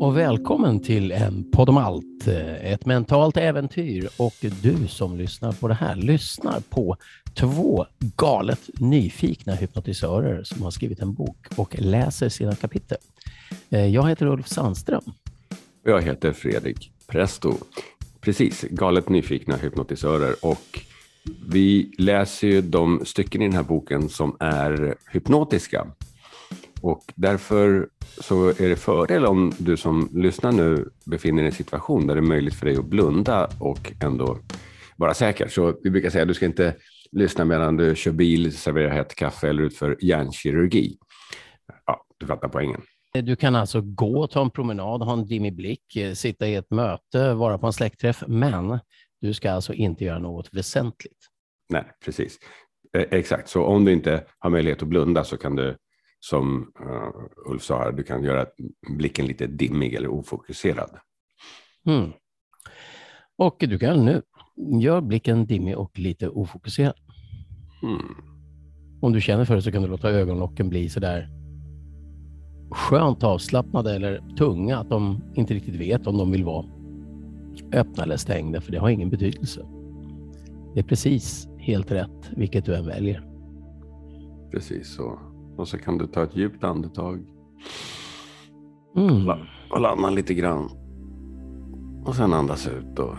Och välkommen till en podd om allt, eh, ett mentalt äventyr. Och du som lyssnar på det här lyssnar på två galet nyfikna hypnotisörer som har skrivit en bok och läser sina kapitel. Eh, jag heter Ulf Sandström. Jag heter Fredrik Presto. Precis, galet nyfikna hypnotisörer. Och vi läser ju de stycken i den här boken som är hypnotiska. Och därför så är det fördel om du som lyssnar nu befinner dig i en situation där det är möjligt för dig att blunda och ändå vara säker. Så vi brukar säga att du ska inte lyssna medan du kör bil, serverar hett kaffe eller utför hjärnkirurgi. Ja, du fattar poängen. Du kan alltså gå, ta en promenad, ha en dimmig blick, eh, sitta i ett möte, vara på en släktträff, men du ska alltså inte göra något väsentligt. Nej, precis. Eh, exakt, så om du inte har möjlighet att blunda så kan du, som uh, Ulf sa, här, du kan göra blicken lite dimmig eller ofokuserad. Mm. Och du kan nu göra blicken dimmig och lite ofokuserad. Mm. Om du känner för det så kan du låta ögonlocken bli sådär skönt avslappnade eller tunga, att de inte riktigt vet om de vill vara öppna eller stängda, för det har ingen betydelse. Det är precis helt rätt vilket du än väljer. Precis så. Och så kan du ta ett djupt andetag. Mm. Och landa lite grann. Och sen andas ut och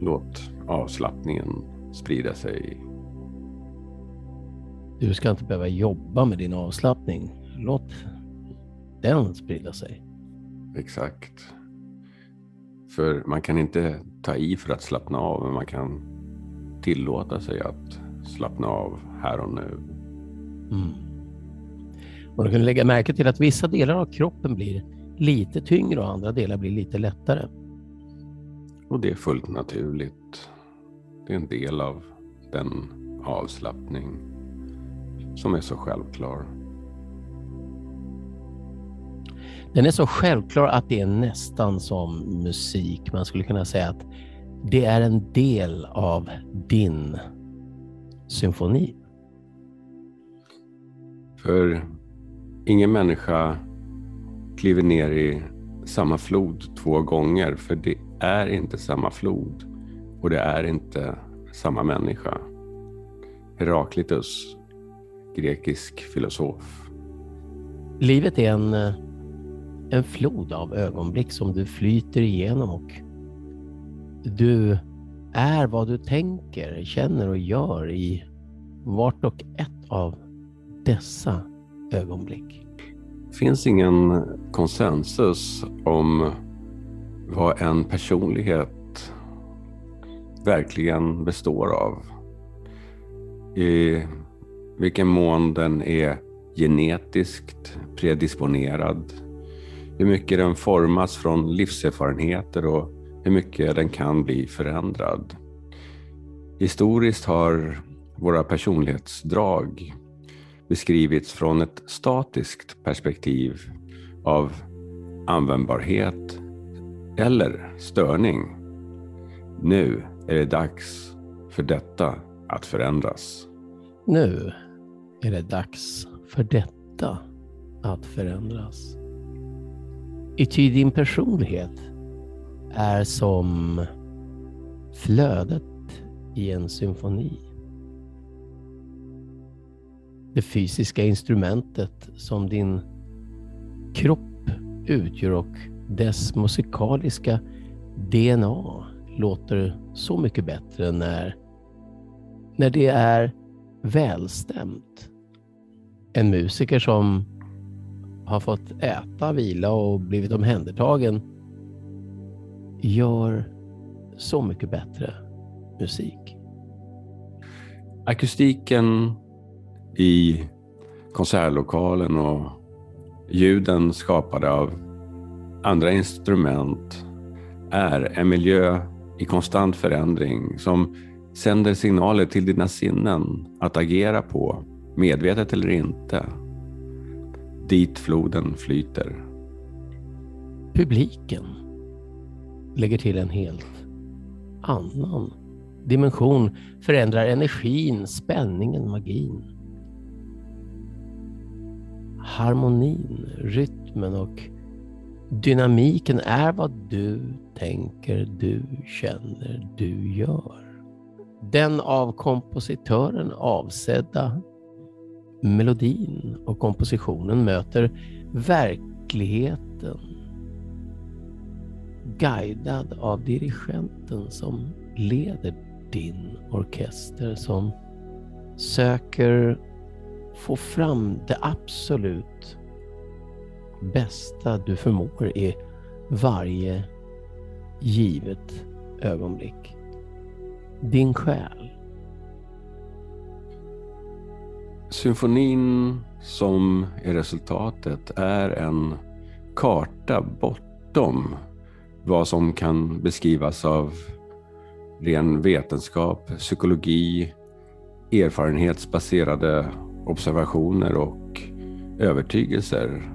låt avslappningen sprida sig. Du ska inte behöva jobba med din avslappning. Låt den sprida sig. Exakt. För man kan inte ta i för att slappna av, men man kan tillåta sig att slappna av här och nu. Mm. Och du kan lägga märke till att vissa delar av kroppen blir lite tyngre och andra delar blir lite lättare. Och det är fullt naturligt. Det är en del av den avslappning som är så självklar. Den är så självklar att det är nästan som musik. Man skulle kunna säga att det är en del av din symfoni. För ingen människa kliver ner i samma flod två gånger, för det är inte samma flod och det är inte samma människa. Heraklitus, grekisk filosof. Livet är en, en flod av ögonblick som du flyter igenom och du är vad du tänker, känner och gör i vart och ett av dessa ögonblick. Det finns ingen konsensus om vad en personlighet verkligen består av. I vilken mån den är genetiskt predisponerad. Hur mycket den formas från livserfarenheter och hur mycket den kan bli förändrad. Historiskt har våra personlighetsdrag beskrivits från ett statiskt perspektiv av användbarhet eller störning. Nu är det dags för detta att förändras. Nu är det dags för detta att förändras. Ty din personlighet är som flödet i en symfoni. Det fysiska instrumentet som din kropp utgör och dess musikaliska DNA låter så mycket bättre när, när det är välstämt. En musiker som har fått äta, vila och blivit omhändertagen gör så mycket bättre musik. Akustiken i konsertlokalen och ljuden skapade av andra instrument är en miljö i konstant förändring som sänder signaler till dina sinnen att agera på, medvetet eller inte. Dit floden flyter. Publiken lägger till en helt annan dimension förändrar energin, spänningen, magin. Harmonin, rytmen och dynamiken är vad du tänker, du känner, du gör. Den av kompositören avsedda melodin och kompositionen möter verkligheten guidad av dirigenten som leder din orkester som söker få fram det absolut bästa du förmår i varje givet ögonblick. Din själ. Symfonin som är resultatet är en karta bortom vad som kan beskrivas av ren vetenskap, psykologi, erfarenhetsbaserade observationer och övertygelser.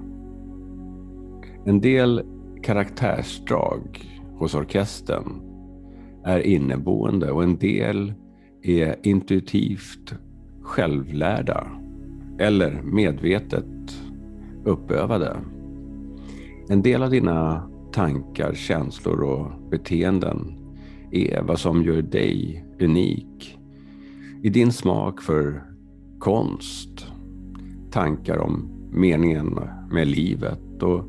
En del karaktärsdrag hos orkestern är inneboende och en del är intuitivt självlärda eller medvetet uppövade. En del av dina tankar, känslor och beteenden är vad som gör dig unik i din smak för konst, tankar om meningen med livet och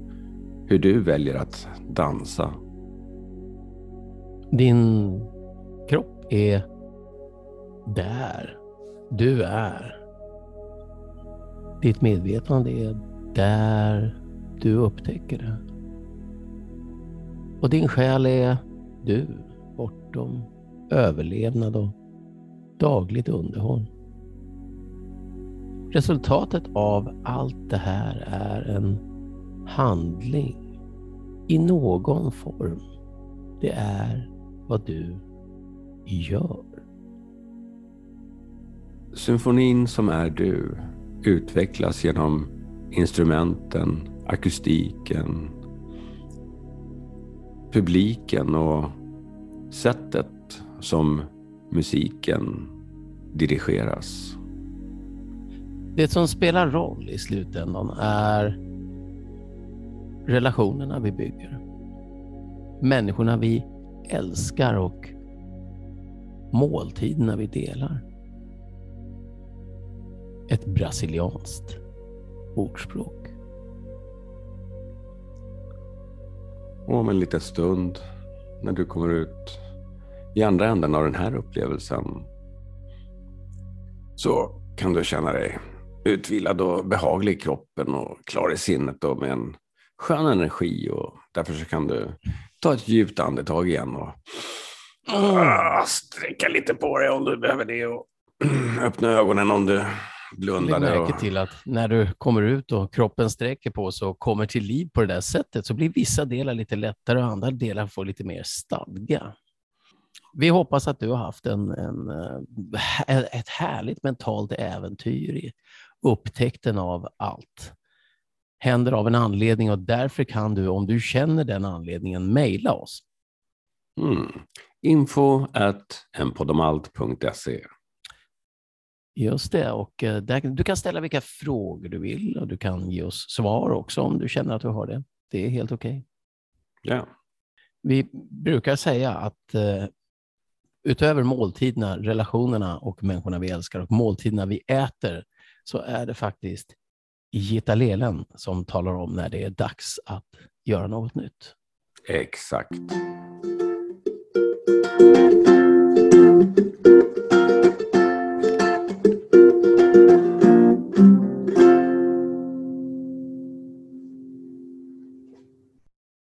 hur du väljer att dansa. Din kropp är där du är. Ditt medvetande är där du upptäcker det. Och din själ är du, bortom överlevnad och dagligt underhåll. Resultatet av allt det här är en handling i någon form. Det är vad du gör. Symfonin som är du utvecklas genom instrumenten, akustiken, publiken och sättet som musiken dirigeras. Det som spelar roll i slutändan är relationerna vi bygger. Människorna vi älskar och måltiderna vi delar. Ett brasilianskt ordspråk. Och om en liten stund när du kommer ut i andra änden av den här upplevelsen så kan du känna dig utvilad och behaglig i kroppen och klar i sinnet och med en skön energi. Och därför så kan du ta ett djupt andetag igen och ah, sträcka lite på dig om du behöver det och öppna ögonen om du blundade. Lägg märke till att när du kommer ut och kroppen sträcker på sig och kommer till liv på det där sättet så blir vissa delar lite lättare och andra delar får lite mer stadga. Vi hoppas att du har haft en, en, eh, ett härligt mentalt äventyr i upptäckten av allt. Händer av en anledning och därför kan du, om du känner den anledningen, mejla oss. Mm. Info at enpodomalt.se Just det, och eh, där, du kan ställa vilka frågor du vill och du kan ge oss svar också om du känner att du har det. Det är helt okej. Okay. Ja. Vi brukar säga att uh, utöver måltiderna, relationerna och människorna vi älskar och måltiderna vi äter så är det faktiskt Gitta Lelen som talar om när det är dags att göra något nytt. Exakt.